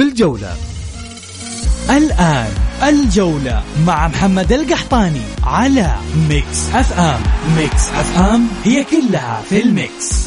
الجولة. الآن الجولة مع محمد القحطاني على Mix FM. Mix FM هي كلها في ال mix.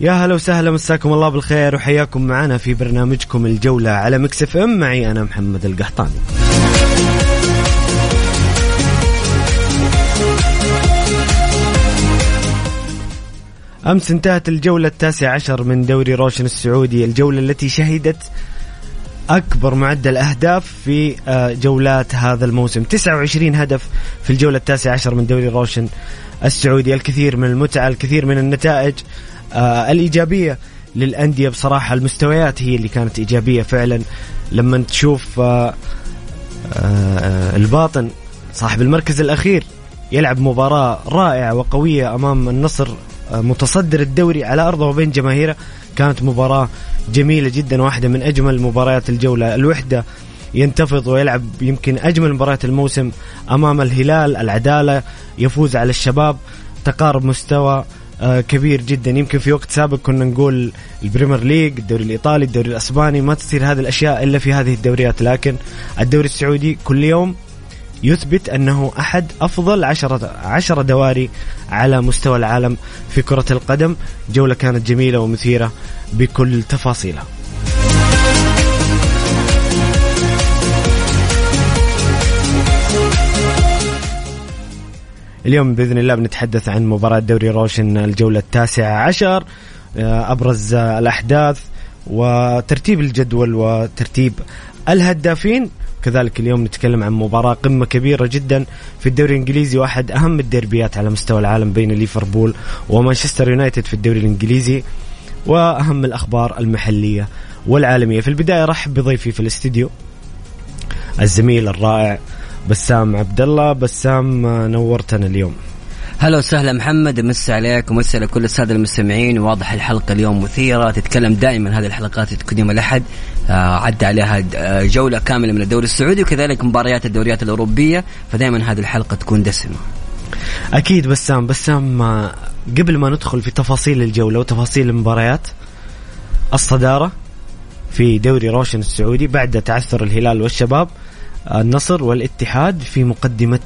يا هلا وسهلا مساكم الله بالخير وحياكم معنا في برنامجكم الجولة على Mix FM. معي أنا محمد القحطاني. أمس انتهت الجولة التاسعة عشر من دوري روشن السعودي الجولة التي شهدت أكبر معدل أهداف في آه، جولات هذا الموسم. 29 هدف في الجولة التاسعة عشر من دوري روشن السعودي الكثير من المتعة الكثير من النتائج. آه الإيجابية للأندية بصراحة المستويات هي اللي كانت إيجابية فعلا. لما تشوف آه آه الباطن صاحب المركز الأخير يلعب مباراة رائعة وقوية أمام النصر آه متصدر الدوري على أرضه وبين جماهيره. كانت مباراة جميلة جدا واحدة من أجمل مباريات الجولة. الوحدة ينتفض ويلعب يمكن أجمل مباريات الموسم أمام الهلال. العدالة يفوز على الشباب تقارب مستوى كبير جدا. يمكن في وقت سابق كنا نقول ال Premier League الدوري الإيطالي الدوري الأسباني ما تصير هذه الأشياء إلا في هذه الدوريات. لكن الدوري السعودي كل يوم يثبت أنه أحد أفضل عشرة, عشرة دواري على مستوى العالم في كرة القدم. جولة كانت جميلة ومثيرة بكل تفاصيلها. اليوم بإذن الله بنتحدث عن مباراة دوري روشن الجولة التاسعة عشر آه، أبرز الأحداث وترتيب الجدول وترتيب الهدافين. كذلك اليوم نتكلم عن مباراة قمة كبيرة جدا في الدوري الإنجليزي واحد أهم الديربيات على مستوى العالم بين ليفربول ومانشستر يونايتد في الدوري الإنجليزي وأهم الأخبار المحلية والعالمية. في البداية رحب بضيفي في الاستديو الزميل الرائع بسام عبد الله بسام نورتنا اليوم. هلا وسهلا محمد مسا عليك ومسا على كل الساده المستمعين. واضح الحلقة اليوم مثيرة تتكلم دائما هذه الحلقات تكون يوم الأحد. آه عدى عليها آه، جولة كاملة من الدوري السعودي وكذلك مباريات الدوريات الأوروبية. فدائما هذه الحلقة تكون دسمة. أكيد بسام. بسام آه، قبل ما ندخل في تفاصيل الجولة وتفاصيل المباريات الصدارة في دوري روشن السعودي بعد تعثر الهلال والشباب النصر والاتحاد في مقدمة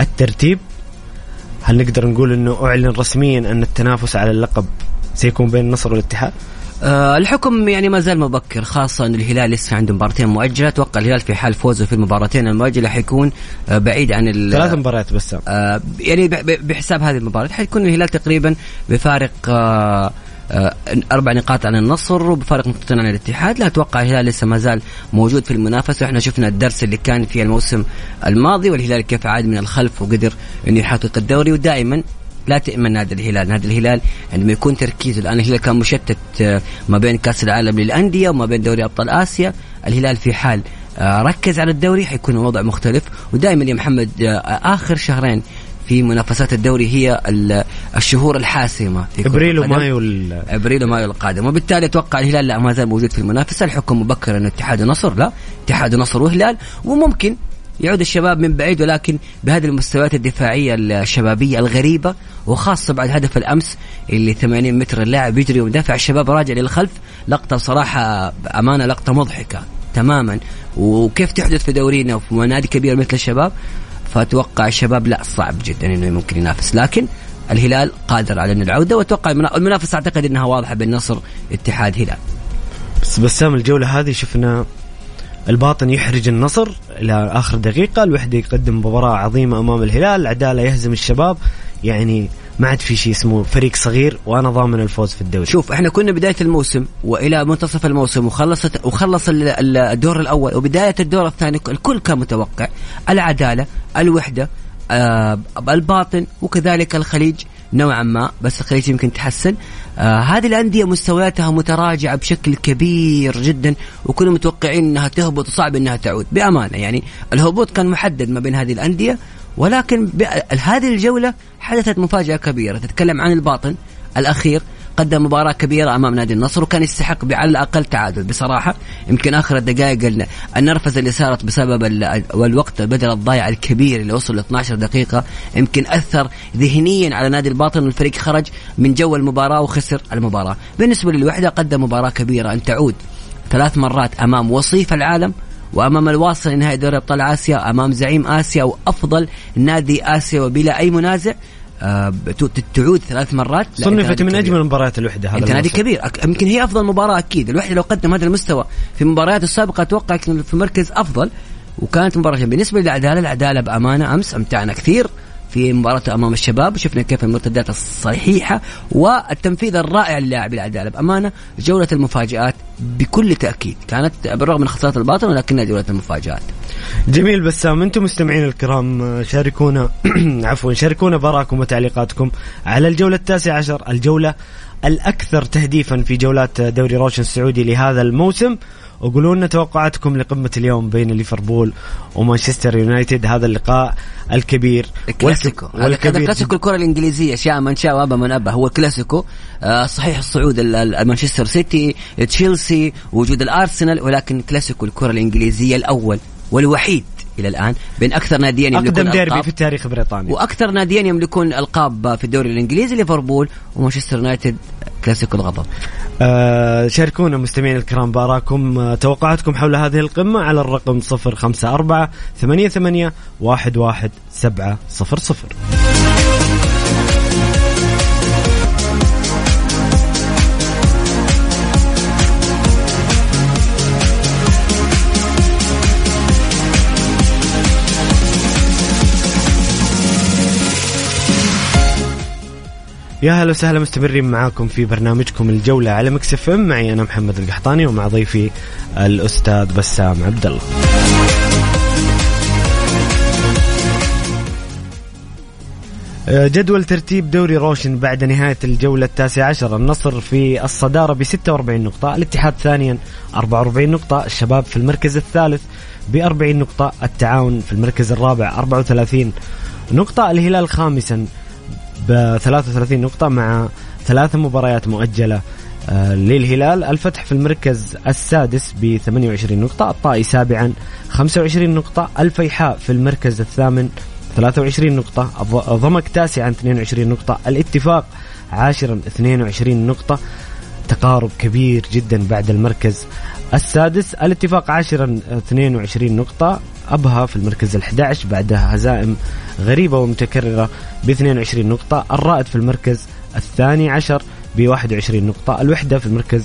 الترتيب. هل نقدر نقول إنه أعلن رسميا أن التنافس على اللقب سيكون بين النصر والاتحاد؟ أه الحكم يعني ما زال مبكر خاصة أن الهلال لسه عنده مباراتين مؤجلة. أتوقع الهلال في حال فوزه في المباراتين المؤجلة حيكون أه بعيد عن ثلاث مباريات بس. أه يعني بحساب هذه المباراة. حيكون الهلال تقريبا بفارق أه آه، أربع نقاط عن النصر وبفارق نقطتين عن الاتحاد. لا أتوقع الهلال لسه ما زال موجود في المنافسه إحنا شفنا الدرس اللي كان في الموسم الماضي والهلال كيف عاد من الخلف وقدر إنه يحقق الدوري. ودائما لا تأمن نادي الهلال. نادي الهلال عندما يكون تركيزه. الآن الهلال كان مشتت آه، ما بين كأس العالم للأندية وما بين دوري أبطال آسيا. الهلال في حال آه، ركز على الدوري حيكون الوضع مختلف. ودائما يا محمد آخر شهرين في منافسات الدوري هي الشهور الحاسمة في إبريل ومايو إبريل ومايو القادم. وبالتالي أتوقع الهلال لا ما زال موجود في المنافسة. الحكم مبكر أن اتحاد النصر لا اتحاد النصر وهلال. وممكن يعود الشباب من بعيد ولكن بهذه المستويات الدفاعية الشبابية الغريبة وخاصة بعد هدف الأمس اللي 80 متر اللاعب يجري ومدافع الشباب راجع للخلف. لقطة صراحة امانه لقطة مضحكة تماما. وكيف تحدث في دورينا وفي نادي كبير مثل الشباب؟ فأتوقع الشباب لا صعب جدا إنه ممكن ينافس. لكن الهلال قادر على إنه العودة وأتوقع المنافسه أعتقد إنها واضحة بين نصر اتحاد هلال. بس بسام الجولة هذه شفنا الباطن يحرج النصر إلى آخر دقيقة. الوحدة يقدم مباراة عظيمة أمام الهلال العداله يهزم الشباب. يعني ما عاد في شيء اسمه فريق صغير وأنا ضامن الفوز في الدوري. شوف إحنا كنا بداية الموسم وإلى منتصف الموسم وخلصت وخلص الدور الأول وبداية الدور الثاني الكل كان متوقع. العدالة الوحدة آه الباطن وكذلك الخليج نوعا ما بس الخليج يمكن تحسن. آه هذه الأندية مستوياتها متراجعة بشكل كبير جدا وكنا متوقعين أنها تهبط وصعب أنها تعود. بأمانة يعني الهبوط كان محدد ما بين هذه الأندية ولكن هذه الجولة حدثت مفاجأة كبيرة. تتكلم عن الباطن الأخير قدم مباراة كبيرة أمام نادي النصر وكان يستحق على الأقل تعادل. بصراحة يمكن آخر الدقائق النرفزة اللي صارت بسبب الوقت البدل الضايع الكبير اللي وصل ل 12 دقيقة يمكن أثر ذهنيا على نادي الباطن. والفريق خرج من جو المباراة وخسر المباراة. بالنسبة للوحدة قدم مباراة كبيرة. أن تعود ثلاث مرات أمام وصيف العالم وأمام الواصل لنهائي دوري أبطال آسيا أمام زعيم آسيا وأفضل نادي آسيا وبلا أي منازع آه، تعود ثلاث مرات. صنفت من أجمل مباريات الوحدة هذا أنت نادي كبير. يمكن هي أفضل مباراة أكيد. الوحده لو قدم هذا المستوى في المباريات السابقة أتوقع في مركز أفضل وكانت مباراة بالنسبة للعدالة العدالة بأمانة أمس أمتعنا كثير في مباراة أمام الشباب. شفنا كيف المرتدات الصحيحة والتنفيذ الرائع للاعب العدالة. بأمانة جولة المفاجآت بكل تأكيد. كانت بالرغم من خسارة الباطن ولكنها جولة المفاجآت. جميل بسام أنتم مستمعين الكرام شاركونا عفوا شاركونا بآراكم وتعليقاتكم على الجولة التاسعة عشر الجولة الأكثر تهديفا في جولات دوري روشن السعودي لهذا الموسم. وقولوا لنا توقعاتكم لقمة اليوم بين ليفربول ومانشستر يونايتد. هذا اللقاء الكبير. الكلاسيكو. هذا كلاسيكو الكرة الإنجليزية. شاء من شاء وأبى من أبى هو الكلاسيكو آه صحيح الصعود مانشستر سيتي تشيلسي وجود الأرسنال ولكن كلاسيكو الكرة الإنجليزية الأول والوحيد إلى الآن بين أكثر ناديين يملكون أقدم ديربي في التاريخ بريطانيا. وأكثر ناديين يملكون ألقاب في الدوري الإنجليزي ليفربول ومانشستر يونايتد. كلاسيكو الغضب. آه شاركونا مستمعين الكرام بآراكم آه توقعاتكم حول هذه القمة على الرقم 054 88 11700 يا هلا وسهلا مستمرين معاكم في برنامجكم الجولة على Mix FM معي أنا محمد القحطاني ومع ضيفي الأستاذ بسام عبد الله. آه، جدول ترتيب دوري روشن بعد نهاية الجولة التاسعة عشر النصر في الصدارة ب 46 نقطة الاتحاد ثانيا 44 نقطة الشباب في المركز الثالث ب 40 نقطة التعاون في المركز الرابع 34 نقطة الهلال خامسا ب 33 نقطة مع ثلاث مباريات مؤجلة. آه، للهلال الفتح في المركز السادس ب 28 نقطة الطائي سابعا 25 نقطة الفيحاء في المركز الثامن 23 نقطة ضمك تاسعا 22 نقطة الاتفاق عاشرا 22 نقطة. تقارب كبير جدا بعد المركز السادس الاتفاق عاشرا 22 نقطة. أبها في المركز ال11 بعدها هزائم غريبة ومتكررة ب 22 نقطة الرائد في المركز الثاني عشر ب 21 نقطة الوحدة في المركز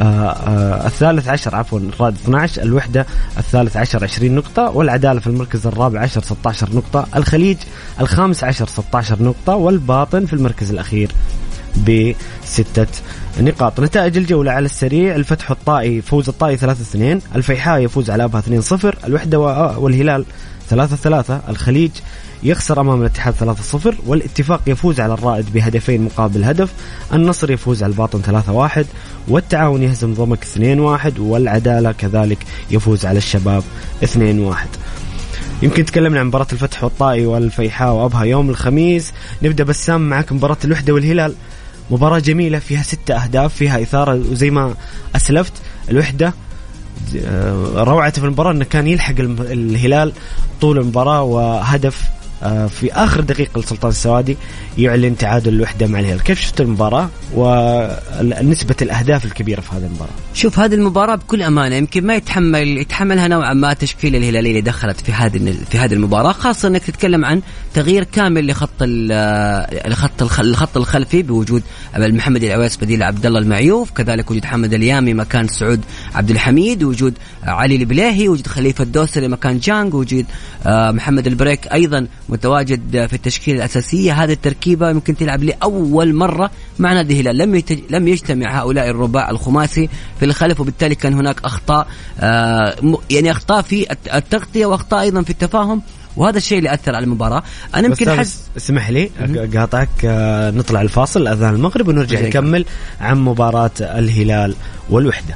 آه آه الثالث عشر عفوا الرائد 12 الوحدة الثالث عشر 20 نقطة والعدالة في المركز الرابع عشر 16 نقطة الخليج الخامس عشر 16 نقطة والباطن في المركز الأخير بستة نقاط. نتائج الجولة على السريع الفتح الطائي فوز الطائي 3-2 الفيحاء يفوز على أبها 2-0 الوحدة والهلال 3-3 الخليج يخسر أمام الاتحاد 3-0 والاتفاق يفوز على الرائد بهدفين مقابل هدف النصر يفوز على الباطن 3-1 والتعاون يهزم ضمك 2-1 والعدالة كذلك يفوز على الشباب 2-1 يمكن تكلمنا عن مباراة الفتح والطائي والفيحاء وأبها يوم الخميس. نبدأ بسام معك مباراة الوحدة والهلال. مباراة جميلة فيها ستة أهداف فيها إثارة وزي ما أسلفت. الوحدة آه، روعته في المباراة أنه كان يلحق الهلال طول المباراة وهدف في آخر دقيقة لسلطان السوادي يعلن تعادل الوحدة مع الهلال. كيف شفت المباراة ونسبة الأهداف الكبيرة في هذه المباراة؟ شوف هذه المباراة بكل أمانة يمكن ما يتحمل يتحملها نوعا ما التشكيلة الهلالية اللي دخلت في هذه في هذه المباراة خاصة أنك تتكلم عن تغيير كامل لخط الخط الخط الخلفي بوجود محمد العويس بديل عبد الله المعيوف كذلك وجود حمد اليامي مكان سعود عبد الحميد وجود علي البليهي وجود خليفة الدوسري مكان جانج وجود آه، محمد البريك أيضا متواجد في التشكيلة الأساسية. هذه التركيبة يمكن تلعب لأول مرة مع نادي الهلال. لم لم يجتمع هؤلاء الرباع الخماسي في الخلف وبالتالي كان هناك أخطاء آه، يعني أخطاء في التغطية وأخطاء أيضا في التفاهم وهذا الشيء اللي أثر على المباراة. أنا يمكن حس اسمح لي قاطعك آه، نطلع الفاصل أذان المغرب ونرجع نكمل عن مباراة الهلال والوحدة.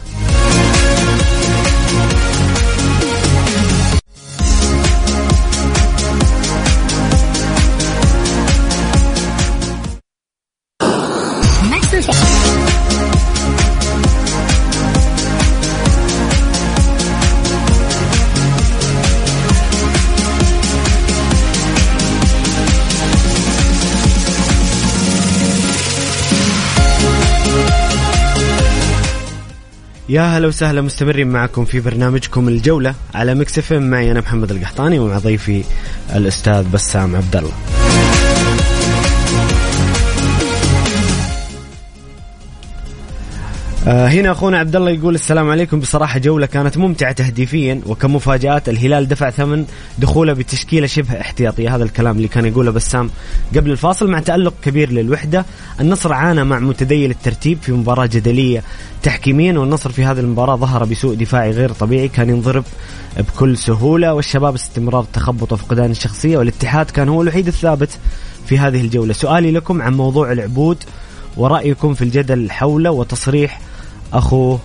يا هلا وسهلا مستمرين معكم في برنامجكم الجولة على Mix FM معي أنا محمد القحطاني ومع ضيفي الأستاذ بسام عبد الله هنا أخونا عبد الله يقول السلام عليكم. بصراحة جولة كانت ممتعة تهديفيا وكمفاجآت. الهلال دفع ثمن دخوله بتشكيلة شبه احتياطية. هذا الكلام اللي كان يقوله بسام قبل الفاصل. مع تألق كبير للوحدة النصر عانى مع متديل الترتيب في مباراة جدلية تحكيميا والنصر في هذه المباراة ظهر بسوء دفاعي غير طبيعي. كان ينضرب بكل سهولة والشباب استمرار تخبط وفقدان الشخصية والاتحاد كان هو الوحيد الثابت في هذه الجولة. سؤالي لكم عن موضوع العبود ورأيكم في الجدل حوله وتصريح اخوه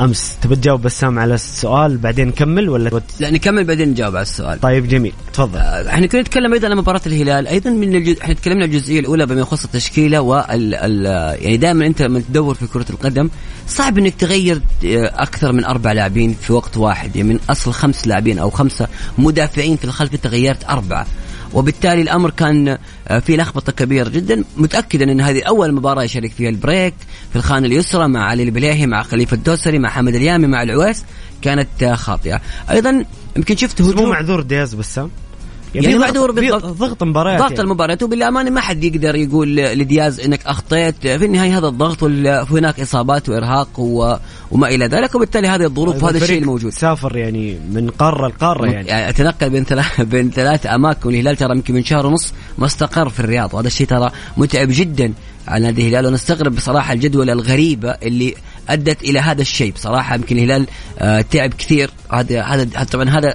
أمس. تبي تجاوب بسام على السؤال بعدين نكمل ولا لا نكمل بعدين نجاوب على السؤال. طيب جميل. تفضل. آه، إحنا كنا نتكلم أيضا عن مباراة الهلال. أيضا من الجز... إحنا تكلمنا الجزئية الأولى بما يخص التشكيلة وال ال... يعني دائما أنت لما تدور في كرة القدم صعب إنك تغير آه، أكثر من أربع لاعبين في وقت واحد. يعني من أصل خمس لاعبين أو خمسة مدافعين في الخلف تغيرت أربعة. وبالتالي الأمر كان آه، في لخبطة كبيرة جدا. متاكدا إن هذه أول مباراة يشارك فيها البريك في الخانة اليسرى مع علي البليهي مع خليفة الدوسري مع حمد اليامي مع العويس كانت آه، خاطئة. أيضا يمكن شفت هجوم مو معذور دياز بسام؟ يعني, يعني معذور ضغط مباريات ضغط يعني. المباريات وبالأمانة ما حد يقدر يقول لدياز إنك أخطيت. في النهاية هذا الضغط وهناك إصابات وإرهاق و... وما إلى ذلك وبالتالي هذه الظروف وهذا الشيء الموجود. سافر يعني من قارة لقارة يعني, يعني تنقل بين ثلاث بين ثلاث أماكن الهلال ترى يمكن من شهر ونص ما استقر في الرياض وهذا الشيء ترى متعب جدا على نادي الهلال. ونستغرب بصراحة الجدول الغريبه اللي أدت إلى هذا الشيء. بصراحة يمكن الهلال آه تعب كثير. هذا هذا طبعا هذا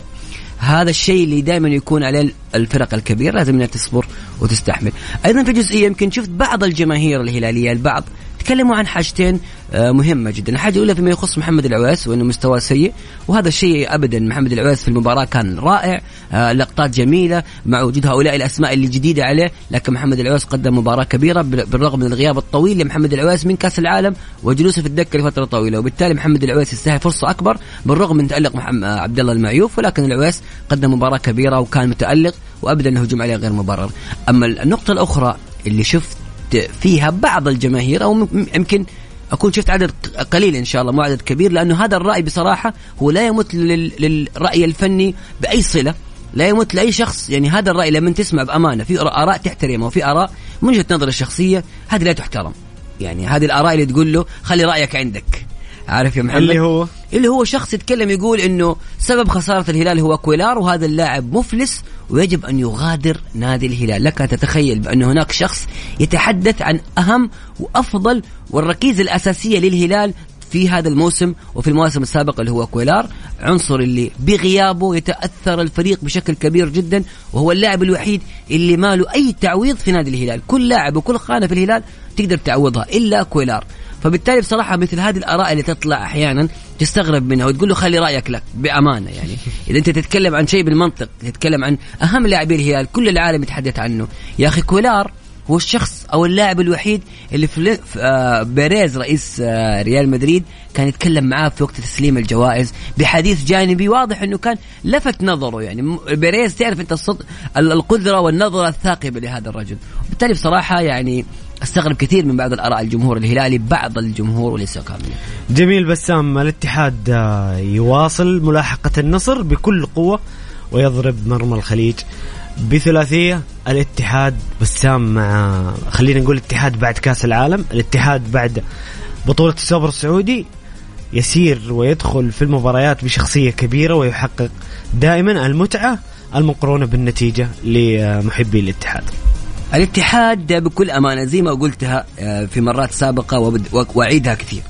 هذا الشيء اللي دائما يكون عليه الفرق الكبيره لازم انها تصبر وتستحمل. أيضا في جزئية يمكن شفت بعض الجماهير الهلالية البعض تكلموا عن حاجتين آه، مهمة جدا، الحاجة الأولى فيما يخص محمد العويس وإنه مستواه سيء وهذا الشيء ابدا. محمد العويس في المباراة كان رائع، آه، لقطات جميلة مع وجود هؤلاء الأسماء اللي جديدة عليه، لكن محمد العويس قدم مباراة كبيرة بالرغم من الغياب الطويل لمحمد العويس من كأس العالم وجلوسه في الدكة لفترة طويلة، وبالتالي محمد العويس يستاهل فرصة أكبر بالرغم من تألق آه، عبد الله المعيوف ولكن العويس قدم مباراة كبيرة وكان متألق وابدا الهجوم عليه غير مبرر. أما النقطة الأخرى اللي شفت فيها بعض الجماهير أو يمكن أكون شفت عدد قليل إن شاء الله مو عدد كبير لأنه هذا الرأي بصراحة هو لا يمت للرأي الفني بأي صلة لا يمت لأي شخص. يعني هذا الرأي لما تسمع بأمانة في آراء تحترمها وفي آراء من وجهة نظر الشخصية هذه لا تحترم. يعني هذه الآراء اللي تقول له خلي رأيك عندك. عارف يا محمد؟ اللي هو؟ اللي هو شخص يتكلم يقول إنه سبب خسارة الهلال هو كويلار وهذا اللاعب مفلس ويجب أن يغادر نادي الهلال. لك أن تتخيل بأن هناك شخص يتحدث عن أهم وأفضل والركيزة الأساسية للهلال في هذا الموسم وفي المواسم السابقة اللي هو كويلار. عنصر اللي بغيابه يتأثر الفريق بشكل كبير جدا وهو اللاعب الوحيد اللي ما له أي تعويض في نادي الهلال. كل لاعب وكل خانة في الهلال تقدر تعوضها إلا كويلار. فبالتالي بصراحة مثل هذه الآراء اللي تطلع أحيانا تستغرب منها وتقول له خلي رأيك لك بأمانة يعني. إذا أنت تتكلم عن شيء بالمنطق تتكلم عن أهم لاعبي الهلال كل العالم يتحدث عنه. يا أخي كويلار هو الشخص أو اللاعب الوحيد اللي في آه، بيريز رئيس آه، ريال مدريد كان يتكلم معاه في وقت تسليم الجوائز بحديث جانبي واضح إنه كان لفت نظره يعني. بيريز تعرف أنت الصد... القدرة والنظرة الثاقبة لهذا الرجل. وبالتالي بصراحة يعني أستغرب كثير من بعض الآراء الجمهور الهلالي بعض الجمهور وليس كاملا جميل بسام الاتحاد آه، يواصل ملاحقة النصر بكل قوة ويضرب مرمى الخليج بثلاثية. الاتحاد بسام مع خلينا نقول الاتحاد بعد كأس العالم الاتحاد بعد بطولة السوبر السعودي يسير ويدخل في المباريات بشخصية كبيرة ويحقق دائما المتعة المقرونة بالنتيجة لمحبي الاتحاد. الاتحاد بكل أمانة زي ما قلتها آه، في مرات سابقة وأعيدها كثير.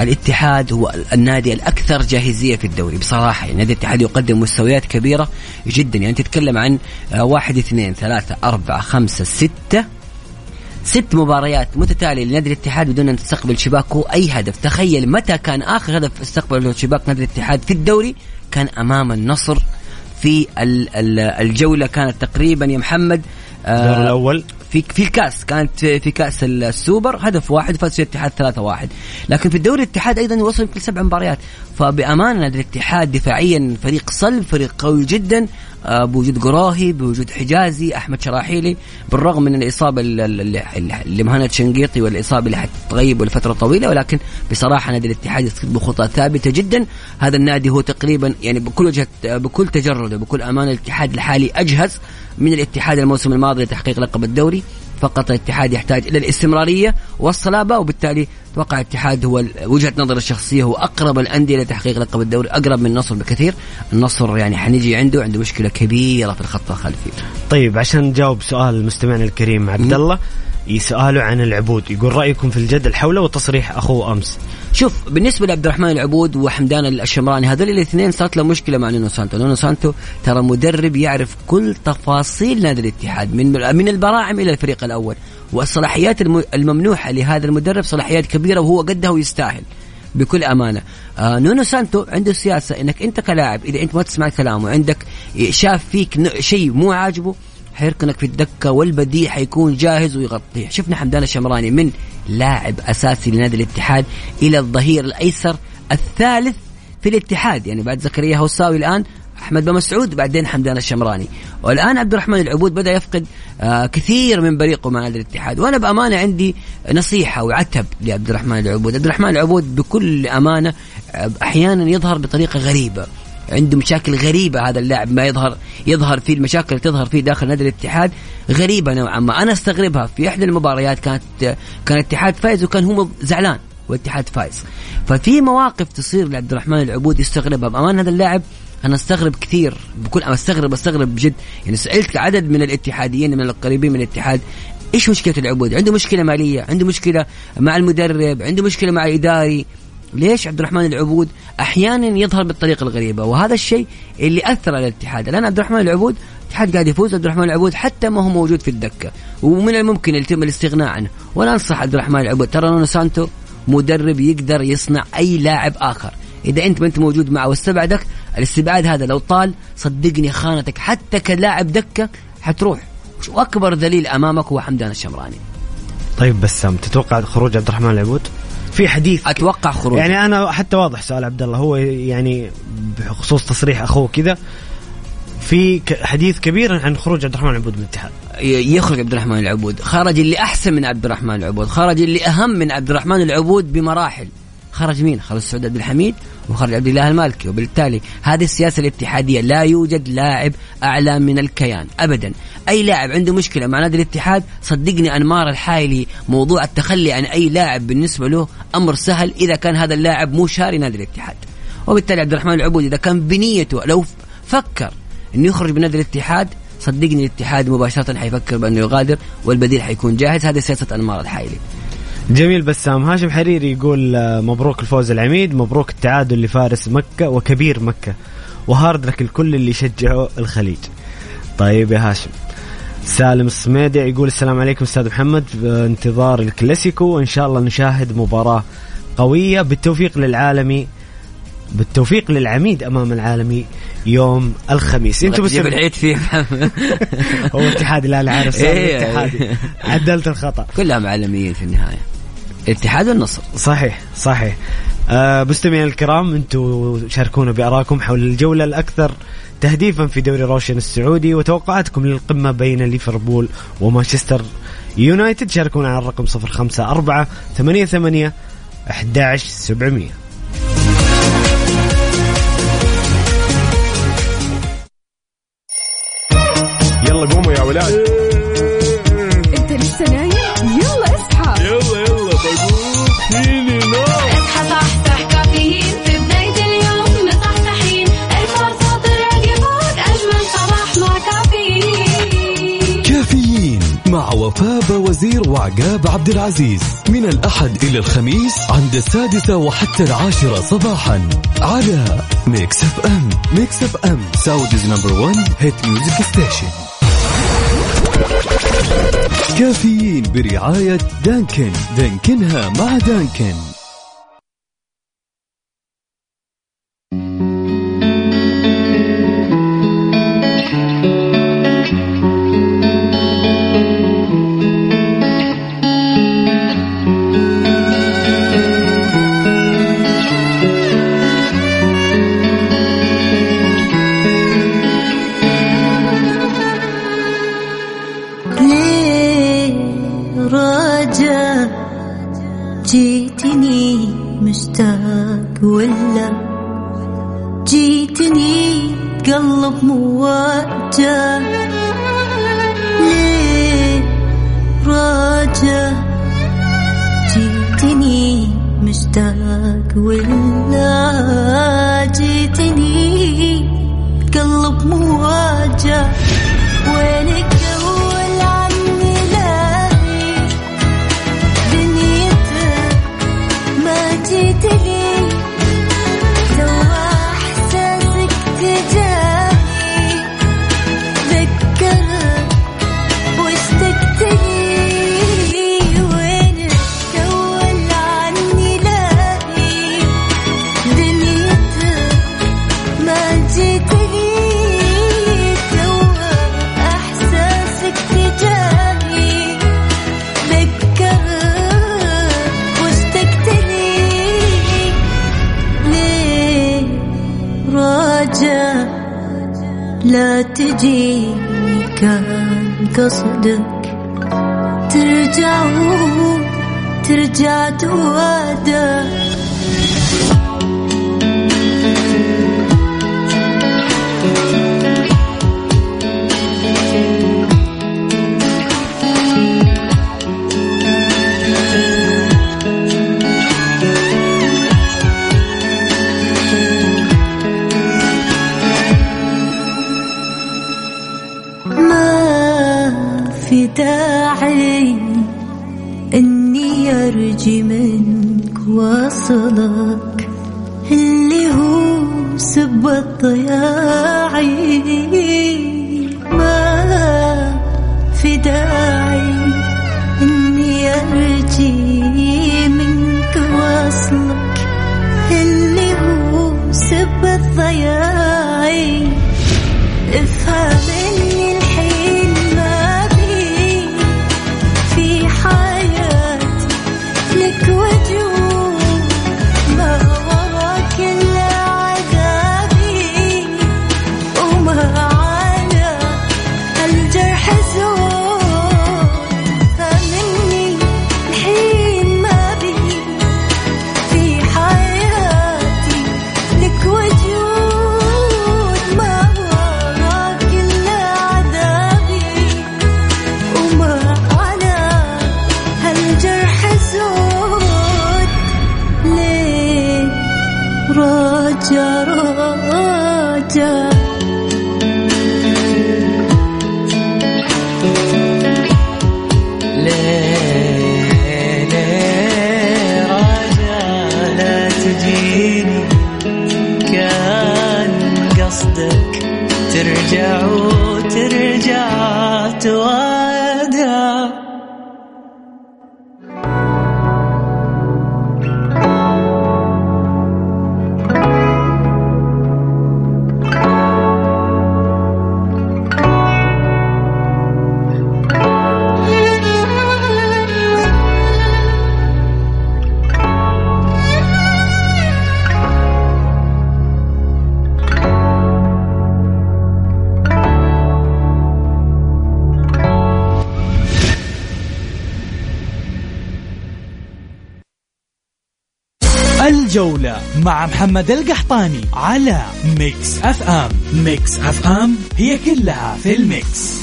الاتحاد هو النادي الأكثر جاهزية في الدوري بصراحة. يعني نادي الاتحاد يقدم مستويات كبيرة جدا. يعني تتكلم عن آه، واحد اثنين ثلاثة أربعة خمسة ستة ست مباريات متتالية لنادي الاتحاد بدون أن تستقبل شباكه. أي هدف، تخيل متى كان آخر هدف استقبل شباك نادي الاتحاد في الدوري؟ كان أمام النصر في الجولة كانت تقريبا يا محمد الدور الأول. في في الكاس كانت في كاس السوبر هدف واحد فاز الاتحاد 3 1 لكن في الدوري الاتحاد أيضا وصل يمكن سبع مباريات. فبأمانة الاتحاد دفاعيا فريق صلب فريق قوي جدا. آه، بوجود قراهي بوجود حجازي أحمد شراحيلي بالرغم من الإصابة لمهند شنقيطي والإصابة اللي حتغيب لفترة طويلة ولكن بصراحة نادي الاتحاد يسقط بخطى ثابتة جدا. هذا النادي هو تقريبا يعني بكل وجهة بكل تجرد وبكل امانه الاتحاد الحالي أجهز من الاتحاد الموسم الماضي لتحقيق لقب الدوري. فقط الاتحاد يحتاج إلى الاستمرارية والصلابة وبالتالي أتوقع الاتحاد هو وجهة نظر الشخصية هو أقرب الأندية لتحقيق لقب الدوري أقرب من النصر بكثير. النصر يعني حنيجي عنده عنده مشكلة كبيرة في الخط الخلفي. طيب عشان نجاوب سؤال مستمعنا الكريم عبد الله يسأله عن العبود يقول رأيكم في الجدل حوله وتصريح أخوه أمس. شوف بالنسبة لعبد الرحمن العبود وحمدان الشمراني هذول الاثنين صارت له مشكلة مع نونو سانتو. نونو سانتو ترى مدرب يعرف كل تفاصيل نادي الاتحاد من من البراعم إلى الفريق الأول. والصلاحيات الممنوحة لهذا المدرب صلاحيات كبيرة وهو قدها ويستاهل بكل أمانة. آه نونو سانتو عنده سياسة إنك أنت كلاعب إذا أنت ما تسمع كلامه عندك شاف فيك شيء مو عاجبه حيركنك في الدكة والبديل حيكون جاهز ويغطيه شفنا حمدان الشمراني من لاعب أساسي لنادي الاتحاد إلى الظهير الأيسر الثالث في الاتحاد. يعني بعد زكريا هوساوي الآن أحمد بن مسعود بعدين حمدان الشمراني. والآن عبد الرحمن العبود بدأ يفقد آه كثير من بريقه مع نادي الاتحاد. وأنا بأمانة عندي نصيحة وعتب لعبد الرحمن العبود. عبد الرحمن العبود بكل أمانة آه، أحيانا يظهر بطريقة غريبة. عنده مشاكل غريبة هذا اللاعب ما يظهر يظهر فيه المشاكل اللي تظهر فيه داخل نادي الاتحاد غريبة نوعا ما. أنا أستغربها في إحدى المباريات كانت كان الاتحاد فايز وكان هو زعلان والاتحاد فايز. ففي مواقف تصير لعبد الرحمن العبود يستغربها. بأمان هذا اللاعب أنا أستغرب كثير بكل أستغرب أستغرب بجد. يعني سألت عدد من الاتحاديين من القريبين من الاتحاد إيش مشكلة العبود؟ عنده مشكلة مالية، عنده مشكلة مع المدرب، عنده مشكلة مع الاداري، ليش عبد الرحمن العبود أحيانا يظهر بالطريقة الغريبة؟ وهذا الشيء اللي أثر على الاتحاد. الآن عبد الرحمن العبود الاتحاد قاعد يفوز عبد الرحمن العبود حتى ما هو موجود في الدكة. ومن الممكن يتم الاستغناء عنه. وأنا أنصح عبد الرحمن العبود. ترى نونو سانتو مدرب يقدر يصنع أي لاعب آخر. إذا أنت ما أنت موجود معه واستبعدك الاستبعاد هذا لو طال صدقني خانتك. حتى كلاعب دكة حتروح. واكبر ذليل أمامك هو حمدان الشمراني. طيب بسام تتوقع خروج عبد الرحمن العبود؟ في حديث. أتوقع خروج يعني أنا حتى واضح سؤال عبد الله هو يعني بخصوص تصريح أخوه كذا في حديث كبير عن خروج عبد الرحمن العبود من الاتحاد. يخرج عبد الرحمن العبود. خرج اللي أحسن من عبد الرحمن العبود. خرج اللي أهم من عبد الرحمن العبود بمراحل. خرج مين؟ خرج سعود عبد الحميد. وخرج عبد الله المالكي. وبالتالي هذه السياسة الاتحادية لا يوجد لاعب أعلى من الكيان ابدا. أي لاعب عنده مشكلة مع نادي الاتحاد صدقني انمار الحايلي موضوع التخلي عن أي لاعب بالنسبة له أمر سهل إذا كان هذا اللاعب مو شاري نادي الاتحاد. وبالتالي عبد الرحمن العبود إذا كان بنيته لو فكر إنه يخرج من نادي الاتحاد صدقني الاتحاد مباشرة حيفكر بأنه يغادر والبديل حيكون جاهز. هذه سياسة أنمار الحايلي. جميل بسام هاشم حريري يقول آه، مبروك الفوز العميد مبروك التعادل لفارس مكة وكبير مكة وهارد لك الكل اللي يشجعوا الخليج. طيب يا هاشم. سالم الصميدي يقول السلام عليكم أستاذ محمد انتظار الكلاسيكو وإن شاء الله نشاهد مباراة قوية بالتوفيق للعالمي بالتوفيق للعميد أمام العالمي يوم الخميس. أنتوا بس العيد فيه. هو اتحاد لا عارف إيه. اتحادي عدلت الخطأ. كلهم عالميين في النهاية. اتحاد النصر. صحيح صحيح. آه مستمعينا الكرام أنتم شاركونا بارائكم حول الجولة الأكثر تهديفا في دوري روشن السعودي وتوقعاتكم للقمة بين ليفربول ومانشستر يونايتد. شاركونا على الرقم 054 88 11700 يلا قوموا يا ولاد. وفاء وزير وعقاب عبد العزيز. من الأحد إلى الخميس عند السادسة وحتى العاشرة صباحا. على Mix FM Mix FM Saudi's number 1 hit music station Caffeine برعاية Dunkin'. Dunkin' ها مع Dunkin'. ولا جيتني قلب مواجع ليه راجع؟ جيتني مشتاق ولا جيتني قلب مواجع تجيني كان قصدك ترجع ترجع توادى ارجي منك واصلك اللي هو سب الضياعي راجع لا تجيني. كان قصدك ترجع الجولة مع محمد القحطاني على Mix FM. Mix FM هي كلها في ال mix.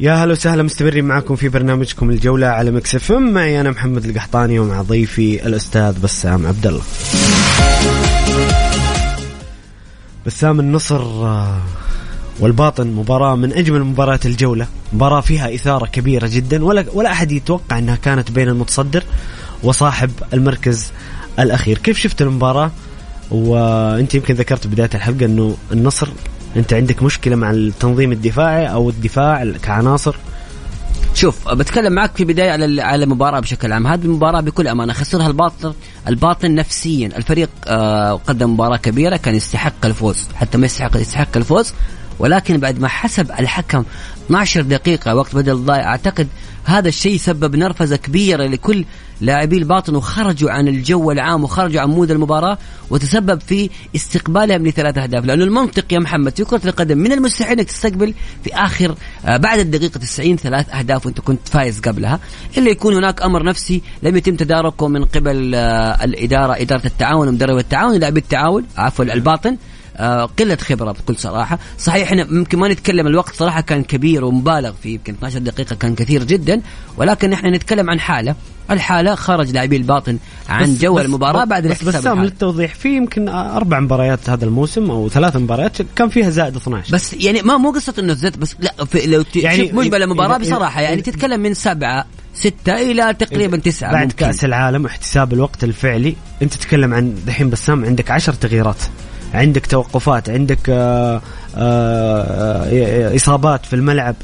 يا هلا وسهلا مستمرين معكم في برنامجكم الجولة على Mix FM. معي أنا محمد القحطاني ومع ضيفي الأستاذ بسام عبد الله. بسام النصر آه، والباطن مباراة من أجمل مباريات الجولة، مباراة فيها إثارة كبيرة جدا ولا ولا أحد يتوقع أنها كانت بين المتصدر وصاحب المركز الأخير، كيف شفت المباراة؟ وأنت يمكن ذكرت بداية الحلقة أنه النصر أنت عندك مشكلة مع التنظيم الدفاعي أو الدفاع كعناصر؟ شوف بتكلم معك في البدايه على على المباراة بشكل عام. هذه المباراة بكل أمانة خسرها الباطن الباطن نفسيا. الفريق آه قدم مباراة كبيرة كان يستحق الفوز. حتى ما يستحق يستحق الفوز ولكن بعد ما حسب الحكم 12 دقيقة وقت بدل ضايع أعتقد هذا الشيء سبب نرفزة كبيرة لكل لاعبي الباطن وخرجوا عن الجو العام وخرجوا عن مود المباراة وتسبب في استقبالهم لثلاث أهداف. لأنه المنطق يا محمد في كرة القدم من المستحيل أنك تستقبل في آخر آه بعد الدقيقة 90 ثلاث أهداف وأنت كنت فايز قبلها. إلا يكون هناك أمر نفسي لم يتم تداركه من قبل آه الإدارة إدارة التعاون ومدرب التعاون لاعبي التعاون عفوا الباطن. قلة خبرة بكل صراحة. صحيح إحنا ممكن ما نتكلم الوقت صراحة كان كبير ومبالغ فيه يمكن 12 دقيقة كان كثير جدا. ولكن إحنا نتكلم عن حالة. الحالة خرج لاعبي الباطن عن بس- جو بس- المباراة بعد بس بسام. للتوضيح في يمكن أربع مباريات هذا الموسم أو ثلاث مباريات كان فيها زائد 12 بس يعني ما مو قصة إنه زدت بس لا في لو يعني يعني مجمل المباراة إذا- بصراحة يعني إذا- تتكلم من سبعة ستة إلى تقريبا تسعة بعد ممكن. كأس العالم احتساب الوقت الفعلي أنت تتكلم عن دحين بسام عندك عشر تغييرات. عندك توقفات عندك آه، آه، آه، إصابات في الملعب.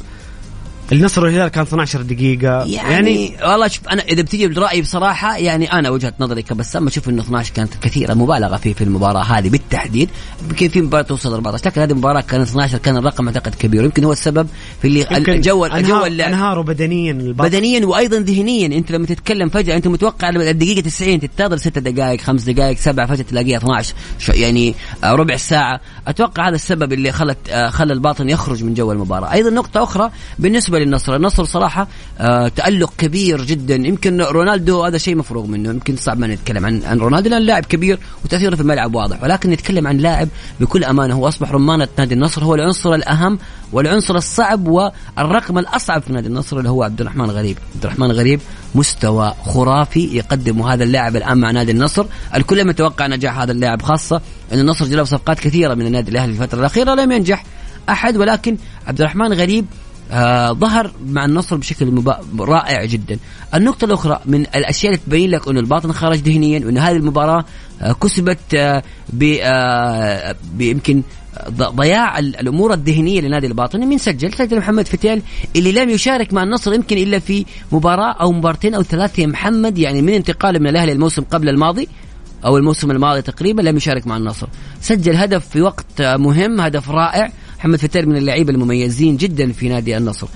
النصر والهلال كان 12 دقيقة. يعني, يعني والله شوف أنا إذا بتجي برأيي بصراحة يعني أنا وجهة نظري كبسام أشوف إنه 12 كانت كثيرة مبالغة فيه في المباراة هذه بالتحديد. يمكن في مباراة توصل 14 لكن هذه المباراة كانت 12 كان الرقم أعتقد كبير. يمكن هو السبب في اللي الجو الجو اللعب انهاروا بدنيا الباطن. بدنيا وأيضا ذهنيا. أنت لما تتكلم فجأة أنت متوقع لما الدقيقة 90 تنتظر 6 دقائق 5 دقائق 7 فجأة تلاقيها 12 شو- يعني آه، ربع ساعة. أتوقع هذا السبب اللي خلت آه، خلى الباطن يخرج من جو المباراة. أيضا نقطة أخرى بالنسبة للنصر النصر صراحة آه، تألق كبير جدا. يمكن رونالدو هذا شيء مفروغ منه. يمكن صعب ما نتكلم عن عن رونالدو لأن لاعب كبير وتأثيره في الملعب واضح. ولكن نتكلم عن لاعب بكل أمانة هو أصبح رمانه نادي النصر. هو العنصر الأهم والعنصر الصعب والرقم الأصعب في نادي النصر اللي هو عبد الرحمن غريب. عبد الرحمن غريب مستوى خرافي يقدمه هذا اللاعب الآن مع نادي النصر. الكل متوقع نجاح هذا اللاعب خاصة إن النصر جلب صفقات كثيرة من النادي الأهلي الفترة الأخيرة لم ينجح أحد. ولكن عبد الرحمن غريب آه ظهر مع النصر بشكل مبا... رائع جدا. النقطة الأخرى من الأشياء اللي تبين لك أن الباطن خرج ذهنيا وأن هذه المباراة آه كسبت آه ب... آه بيمكن ضياع ال- الأمور الذهنية لنادي الباطن. من سجل سجل محمد فتيل اللي لم يشارك مع النصر يمكن إلا في مباراة أو مبارتين أو ثلاثة يا محمد يعني من انتقاله من الأهلي الموسم قبل الماضي أو الموسم الماضي تقريبا لم يشارك مع النصر. سجل هدف في وقت آه، مهم هدف رائع. محمد فتيل من اللعيبة المميزين جدا في نادي النصر.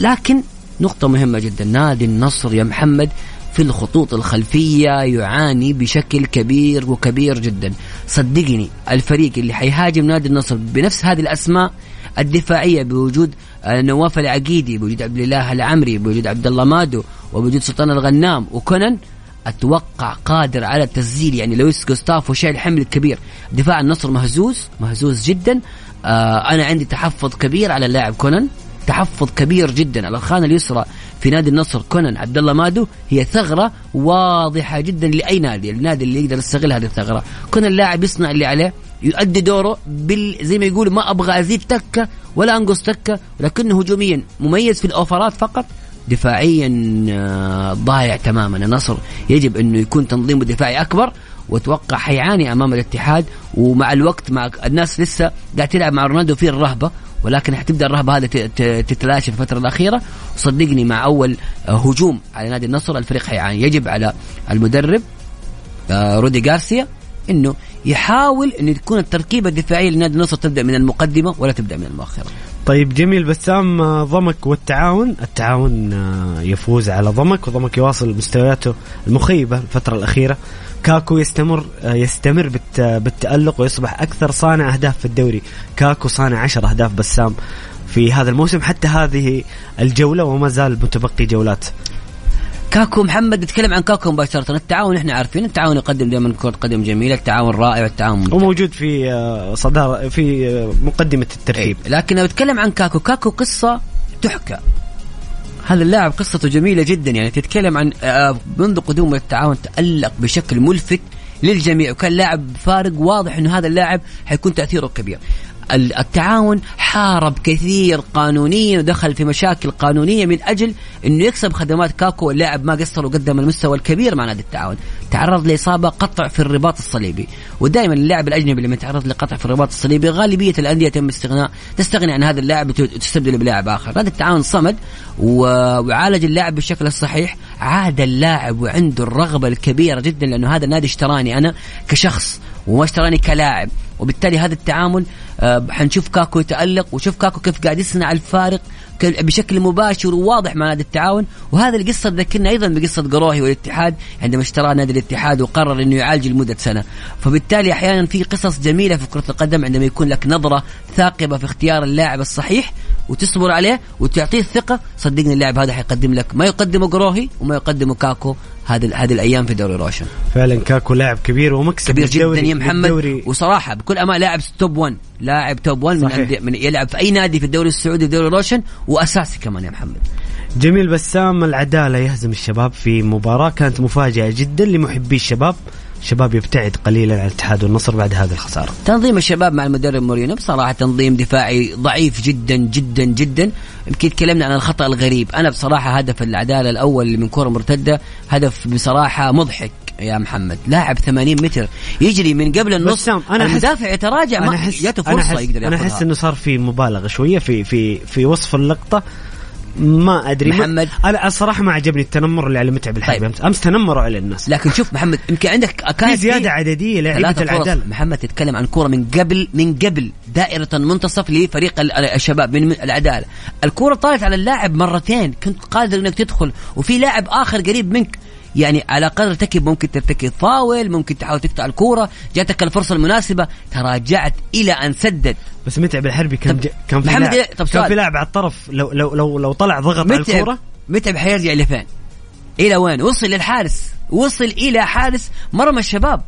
لكن نقطة مهمة جدا. نادي النصر يا محمد في الخطوط الخلفية يعاني بشكل كبير وكبير جدا. صدقني الفريق اللي حيهاجم نادي النصر بنفس هذه الأسماء الدفاعية بوجود آه، نواف العقيدي بوجود عبد الله العمري بوجود عبد الله مادو وبوجود سلطان الغنام وكونان أتوقع قادر على التسجيل. يعني لويس جوستافو شايل حمل كبير دفاع النصر مهزوز مهزوز جدا. آه أنا عندي تحفظ كبير على اللاعب كونان. تحفظ كبير جدا على الخانة اليسرى في نادي النصر كونان عبد الله مادو. هي ثغرة واضحة جدا لأي نادي النادي اللي يقدر يستغل هذه الثغرة. كون اللاعب يصنع اللي عليه يؤدي دوره بال زي ما يقولوا ما أبغى أزيد تكة ولا أنقص تكة ولكنه هجوميا مميز في الأوفرات فقط. دفاعيا آه، ضايع تماما. النصر يجب إنه يكون تنظيمه دفاعي أكبر. واتوقع حيعاني أمام الاتحاد ومع الوقت مع الناس لسه قاعد تلعب مع رونالدو في الرهبة ولكن حتبدأ الرهبة هذه تتلاشى في الفترة الأخيرة. وصدقني مع أول هجوم على نادي النصر الفريق حيعاني. يجب على المدرب آه، رودي غارسيا إنه يحاول انه تكون التركيبة الدفاعية لنادي النصر تبدأ من المقدمة ولا تبدأ من المؤخرة. طيب جميل. بسام آه، ضمك والتعاون. التعاون آه، يفوز على ضمك وضمك يواصل مستوياته المخيبة الفترة الأخيرة. كاكو يستمر آه، يستمر بالت- بالتألق ويصبح أكثر صانع أهداف في الدوري كاكو صانع 10 أهداف بسام في هذا الموسم حتى هذه الجولة وما زال متبقي جولات كاكو محمد نتكلم عن كاكو مباشرة التعاون إحنا عارفين التعاون يقدم دائما كرة قدم جميلة التعاون رائع والتعاون ممتاز. وموجود في آه، صدارة في آه، مقدمة الترتيب إيه. لكن لو اتكلم عن كاكو كاكو قصة تحكى هذا اللاعب قصته جميلة جدا يعني تتكلم عن آه، منذ قدومه التعاون تألق بشكل ملفت للجميع وكان لاعب فارق واضح إنه هذا اللاعب حيكون تأثيره كبير. التعاون حارب كثير قانونيا ودخل في مشاكل قانونية من أجل أنه يكسب خدمات كاكو اللاعب ما قصر وقدم المستوى الكبير مع نادي التعاون. تعرض لإصابة قطع في الرباط الصليبي. ودائما اللاعب الأجنبي لما يتعرض لقطع في الرباط الصليبي غالبية الأندية تم استغناء تستغني عن هذا اللاعب وت- وتستبدله بلاعب آخر. نادي التعاون صمد وعالج اللاعب بالشكل الصحيح. عاد اللاعب وعنده الرغبة الكبيرة جدا لأنه هذا النادي اشتراني أنا كشخص وما اشتراني كلاعب. وبالتالي هذا التعامل آه، حنشوف كاكو يتألق وشوف كاكو كيف قاعد يصنع الفارق بشكل مباشر وواضح مع نادي التعاون. وهذا القصة تذكرنا أيضا بقصة قروهي والاتحاد عندما اشترى نادي الاتحاد وقرر أنه يعالج لمدة سنة. فبالتالي أحيانا في قصص جميلة في كرة القدم عندما يكون لك نظرة ثاقبة في اختيار اللاعب الصحيح وتصبر عليه وتعطيه الثقة صدقني اللاعب هذا حيقدم لك ما يقدمه قروهي وما يقدمه كاكو. هذه هذه الأيام في دوري روشن. فعلا كاكو لاعب كبير ومكسب كبير جدا يا محمد للدوري. وصراحة بكل أمان لاعب top 1 لاعب top 1 من, من يلعب في أي نادي في الدوري السعودي في دوري روشن وأساسي كمان يا محمد. جميل بسام العدالة يهزم الشباب في مباراة. كانت مفاجئة جدا لمحبي الشباب. شباب يبتعد قليلا عن الاتحاد والنصر بعد هذه الخسارة. تنظيم الشباب مع المدرب مورينو بصراحة تنظيم دفاعي ضعيف جدا جدا جدا. يمكن تكلمنا عن الخطأ الغريب. أنا بصراحة هدف العدالة الأول اللي من كرة مرتدة هدف بصراحة مضحك يا محمد. لاعب 80 متر يجري من قبل النص أنا المدافع يتراجع ما جاته فرصة احس يقدر أنا أحس إنه صار في مبالغة شوية في في في وصف اللقطة ما أدري. ما- محمد. أنا الصراحة ما عجبني التنمر اللي على متعب الحربي طيب. امس أمس تنمروا على الناس. لكن شوف محمد يمكن عندك في كانت زيادة عددية لعيبه العداله محمد تتكلم عن كرة من قبل من قبل دائرة منتصف لفريق ال- الشباب من العدالة الكرة طالت على اللاعب مرتين. كنت قادر إنك تدخل وفي لاعب آخر قريب منك. يعني على قدر ارتكب ممكن ترتكب فاول ممكن تحاول تقطع الكورة. جاتك الفرصة المناسبة تراجعت إلى أن سدد. بس متعب الحربي كان طب. كان في محمد لاعب إيه- طب كان. في لاعب على الطرف لو لو لو, لو طلع ضغط على الكورة؟ متعب حيرجع لفين؟ إلى وين؟ وصل للحارس. وصل إلى حارس مرمى الشباب.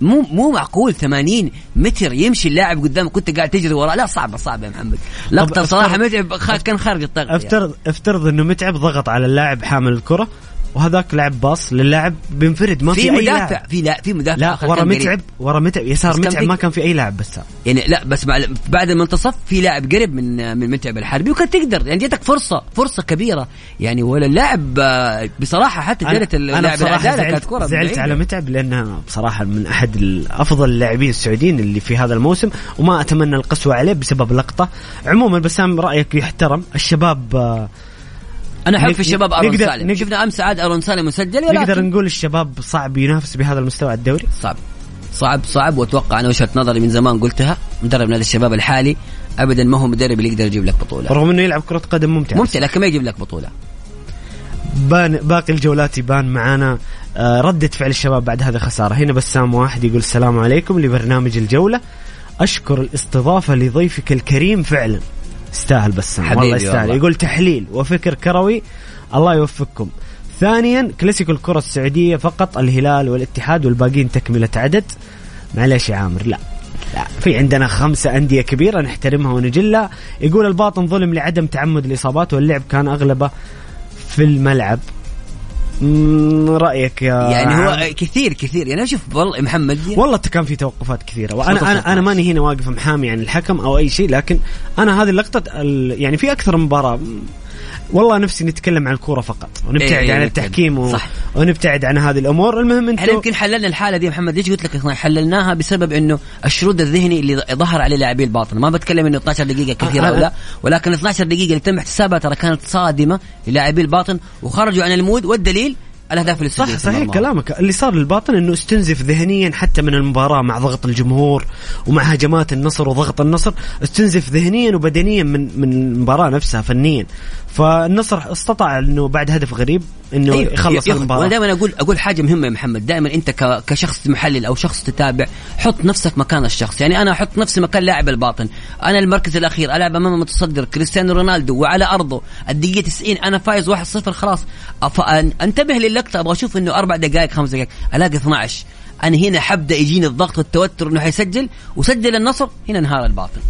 مو مو معقول 80 متر يمشي اللاعب قدامك كنت قاعد تجري وراه. لا صعبة صعبة يا محمد. لقطة بصراحه متعب كان خارج التغطيه افترض افترض إنه متعب ضغط على اللاعب حامل الكرة. وهذاك لعب باص للاعب بينفرد ما في, في مدافع. في لا في مدافع لا ورا. متعب ورا متعب. يسار متعب ما كان في أي لاعب بس. يعني لا بس بعد المنتصف في لاعب قريب من من متعب الحربي وكان تقدر. يعني جاتك فرصة فرصة كبيرة. يعني ولا اللاعب آه، بصراحة حتى أنا اللاعب زعلت, زعلت. على متعب لأنها بصراحة من أحد أفضل اللاعبين السعوديين اللي في هذا الموسم. وما أتمنى القسوة عليه بسبب لقطة. عموما بسام رأيك يحترم الشباب آه، أنا احب في الشباب أرون نقدر- سالم. نقدر- شفنا أمس عاد أرون سالم مسجل نقدر ولكن نقول الشباب صعب ينافس بهذا المستوى على الدوري؟ صعب. صعب صعب وأتوقع أنا وجهة نظري من زمان قلتها مدرب نادي الشباب الحالي ابدا ما هو مدرب اللي يقدر يجيب لك بطولة. رغم إنه يلعب كرة قدم ممتعه ممتع لكن ما يجيب لك بطولة. بان باقي الجولات يبان معانا آه، ردة فعل الشباب بعد هذه الخسارة هنا بسام واحد يقول السلام عليكم لبرنامج الجولة. أشكر الاستضافة لضيفك الكريم فعلا. استاهل بسام والله يستاهل. والله. يقول تحليل وفكر كروي. الله يوفقكم. ثانيا كلاسيكو الكرة السعودية فقط الهلال والاتحاد والباقيين تكملة عدد. معليش يا عامر لا. لا. في عندنا خمسة أندية كبيرة نحترمها ونجلها. يقول الباطن ظلم لعدم تعمد الإصابات واللعب كان أغلبه في الملعب. مم، رأيك يا يعني؟ هو كثير كثير يعني أشوف والله محمد والله كان في توقفات كثيرة وأنا أنا أنا. ماني هنا واقف محامي عن الحكم أو أي شيء لكن أنا هذه اللقطة ال- يعني في أكثر من مباراة والله نفسي نتكلم عن الكورة فقط ونبتعد إيه، عن التحكيم و... صح. ونبتعد عن هذه الأمور. المهم إحنا أنتم يمكن حللنا الحالة دي محمد. ليش قلت لك حللناها؟ بسبب إنه الشرود الذهني اللي ظهر عليه لاعبي الباطن. ما بتكلم إنه 12 دقيقة كثيرة أو أنا- لا ولكن 12 دقيقة اللي تم احتسابها ترى كانت صادمة للاعبي الباطن وخرجوا عن المود والدليل الأهداف اللي صح صحيح مرماهم. كلامك. اللي صار للباطن إنه استنزف ذهنيا حتى من المباراة مع ضغط الجمهور ومع هجمات النصر وضغط النصر استنزف ذهنيا وبدنيا من من المباراة نفسها فنيا. فالنصر استطاع إنه بعد هدف غريب إنه أيوة، يخلص المباراة. وأنا دائما أقول أقول حاجة مهمة يا محمد. دائما أنت كشخص محلل أو شخص تتابع حط نفسك مكان الشخص. يعني أنا أحط نفسي مكان لاعب الباطن. أنا المركز الأخير ألعب أمام المتصدر كريستيانو رونالدو وعلى أرضه. الدقيقة 90 أنا فايز 1-0 خلاص. أنتبه للقطة أبغى أشوف إنه أربع دقائق خمس دقائق. ألاقي 12 أنا هنا حبدأ يجيني الضغط والتوتر إنه حيسجل وسجل النصر هنا انهار الباطن.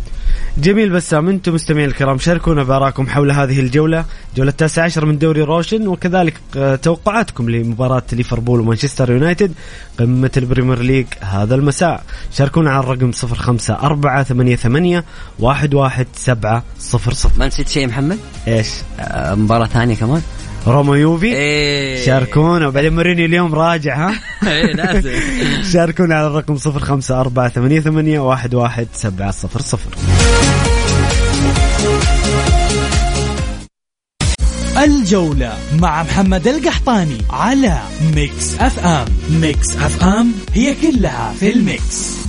جميل بسام أنتم مستمعين الكرام شاركونا بارائكم حول هذه الجولة جولة التاسعة عشر من دوري روشن وكذلك آه، توقعاتكم لمباراة ليفربول ومانشستر يونايتد قمة البريمير ليج هذا المساء. شاركونا على الرقم 05488 11700 ما نسيت شيء محمد؟ إيش؟ آه، مباراة ثانية كمان؟ روما يوفي إيه. شاركونا. وبعدين مورينيو اليوم راجع ها؟ إيه، لازم شاركونا على الرقم 05488 11700 الجولة مع محمد القحطاني على Mix FM. Mix FM هي كلها في ال mix.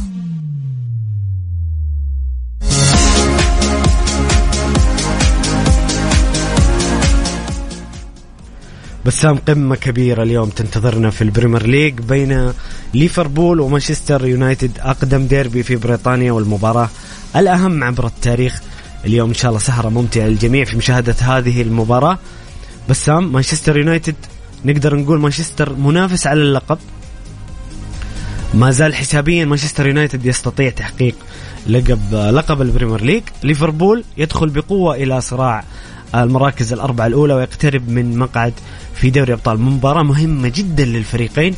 بسام قمة كبيرة اليوم تنتظرنا في البريمير ليج بين ليفربول ومانشستر يونايتد. أقدم ديربي في بريطانيا والمباراة الأهم عبر التاريخ. اليوم إن شاء الله سهرة ممتعة للجميع في مشاهدة هذه المباراة. بسام مانشستر يونايتد نقدر نقول مانشستر منافس على اللقب. ما زال حسابيا مانشستر يونايتد يستطيع تحقيق لقب لقب البريمير ليج. ليفربول يدخل بقوة إلى صراع المراكز الأربعة الأولى ويقترب من مقعد في دوري أبطال. مباراة مهمة جدا للفريقين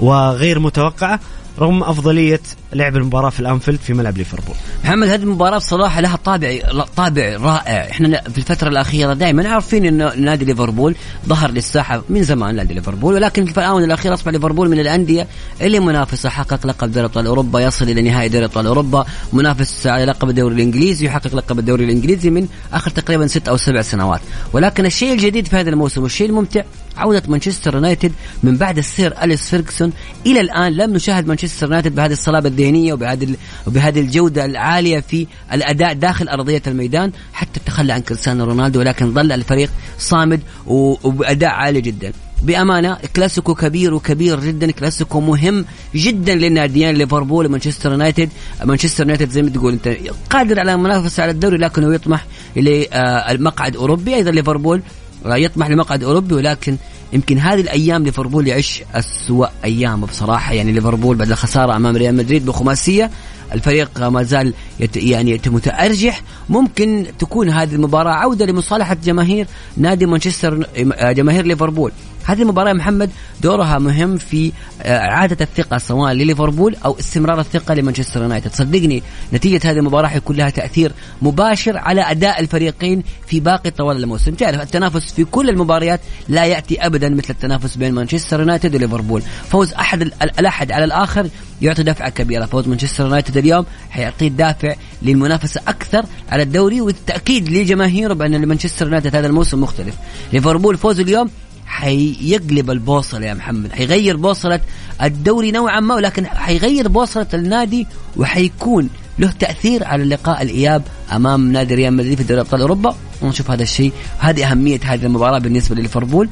وغير متوقعة. رغم أفضلية لعب المباراة في الأنفيلد في ملعب ليفربول. محمد هذه المباراة بصراحة لها طابع طابع رائع، إحنا في الفترة الأخيرة دائما عارفين إنه نادي ليفربول ظهر للساحة من زمان نادي ليفربول ولكن في الآونة الأخيرة أصبح ليفربول من الأندية اللي منافسة حقق لقب دوري أبطال أوروبا يصل إلى نهائي دوري أبطال أوروبا، منافس على لقب الدوري الإنجليزي يحقق لقب الدوري الإنجليزي من آخر تقريبا ست أو سبع سنوات، ولكن الشيء الجديد في هذا الموسم والشيء الممتع عودة مانشستر يونايتد من بعد السير أليكس فيرغسون إلى الآن لم نشاهد مانشستر يونايتد بهذه الصلابة الذهنية وبهذه وبهذه الجودة العالية في الأداء داخل أرضية الميدان حتى تخلى عن كريستيانو رونالدو ولكن ظل الفريق صامد وبأداء عالي جدا. بأمانة كلاسيكو كبير وكبير جدا كلاسيكو مهم جدا للناديين ليفربول ومانشستر يونايتد. مانشستر يونايتد زي ما تقول أنت قادر على المنافسة على الدوري لكنه يطمح للمقعد أوروبي أيضا ليفربول. يطمح لمقعد أوروبي ولكن يمكن هذه الأيام ليفربول يعيش أسوأ ايامه بصراحة. يعني ليفربول بعد الخسارة أمام ريال مدريد بخماسية الفريق ما زال يت يعني متأرجح. ممكن تكون هذه المباراة عودة لمصالحة جماهير نادي مانشستر جماهير ليفربول. هذه المباراة محمد دورها مهم في آه، إعادة الثقة سواء لليفربول أو استمرار الثقة لمانشستر يونايتد. صدقني نتيجة هذه المباراة حيكون لها تأثير مباشر على أداء الفريقين في باقي طوال الموسم. تعرف التنافس في كل المباريات لا يأتي أبدا مثل التنافس بين مانشستر يونايتد وليفربول. فوز أحد ال- الأحد على الآخر يعطي دفعة كبيرة. فوز مانشستر يونايتد اليوم حيعطيه دافع للمنافسة أكثر على الدوري والتأكيد لجماهيره بأن مانشستر يونايتد هذا الموسم مختلف. ليفربول فوز اليوم حيقلب البوصلة يا محمد. حيغير بوصلة الدوري نوعا ما ولكن حيغير بوصلة النادي وحيكون له تأثير على اللقاء الإياب أمام نادي ريال مدريد في دوري أبطال أوروبا. ونشوف هذا الشيء. هذه أهمية هذه المباراة بالنسبة لليفربول.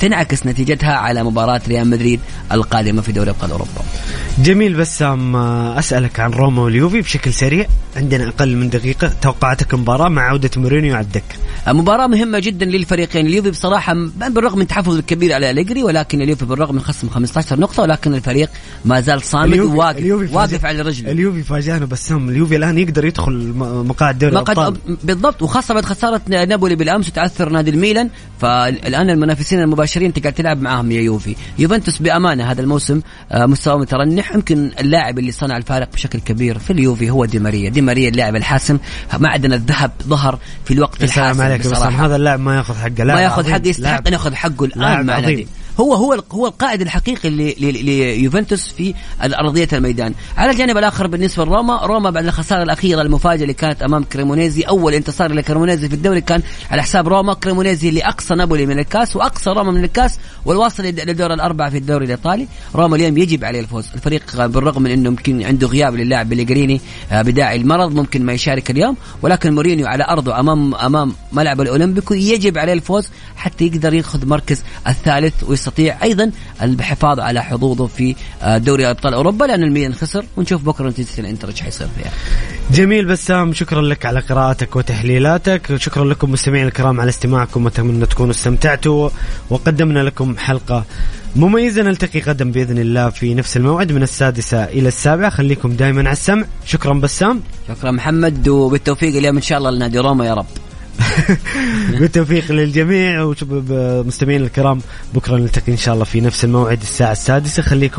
تنعكس نتيجتها على مباراة ريال مدريد القادمة في دوري أبطال أوروبا. جميل بسام أسألك عن روما واليوفي بشكل سريع. عندنا أقل من دقيقة توقعاتك المباراة مع عودة مورينيو على الدكة مباراة مهمة جدا للفريقين. اليوفي بصراحة بالرغم من تحفظ الكبير على أليجري ولكن اليوفي بالرغم من خصم 15 نقطة ولكن الفريق ما زال صامد وواقف اليوفي واقف على رجله. اليوفي فاجأنا بسام اليوفي الآن يقدر يدخل مقاعد دوري قد بالضبط وخاصة بعد خسارة نابولي بالأمس وتعثر نادي الميلان فالآن المنافسين المباشرين أنت قاعد تلعب معاهم يا يوفي. يوفنتوس بأمانة هذا الموسم آه، مستوى مترنح. يمكن اللاعب اللي صنع الفارق بشكل كبير في اليوفي هو دي ماريا. دي ماريا اللاعب الحاسم. معدن الذهب ظهر في الوقت الحاسم عليك بصراحة. هذا اللاعب ما ياخذ حقه. ما ياخذ. حقه يستحق ان ياخذ حقه الآن مع. نادي هو هو هو القائد الحقيقي ليوفنتوس في أرضية الميدان. على الجانب الآخر بالنسبة لروما روما بعد الخسارة الأخيرة المفاجئة اللي كانت أمام كريمونيزي أول انتصار لكريمونيزي في الدوري كان على حساب روما كريمونيزي اللي اقصى نابولي من الكاس وأقصى روما من الكاس والواصل لد- للدور الأربعة في الدوري الإيطالي. روما اليوم يجب عليه الفوز. الفريق بالرغم من إنه يمكن عنده غياب للاعب بليجريني آه، بداعي المرض ممكن ما يشارك اليوم ولكن مورينيو على أرضه امام أمام ملعب الأولمبيكو يجب عليه الفوز حتى يقدر ياخذ مركز الثالث ويستطيع أيضا الحفاظ على حظوظه في آه، دوري أبطال أوروبا لأن الميلان خسر ونشوف بكرة نتيجة الإنتر إيش حيصير فيها. جميل بسام شكرا لك على قراءتك وتحليلاتك. شكرا لكم مستمعين الكرام على استماعكم. واتمنى تكونوا استمتعتوا وقدمنا لكم حلقة مميزة. نلتقي غدا بإذن الله في نفس الموعد من السادسة إلى السابعة. خليكم دائما على السمع. شكرا بسام. شكرا محمد وبالتوفيق اليوم إن شاء الله لنادي روما يا رب. بالتوفيق للجميع ومستمعين الكرام بكرة نلتقي إن شاء الله في نفس الموعد الساعة السادسة. خليكم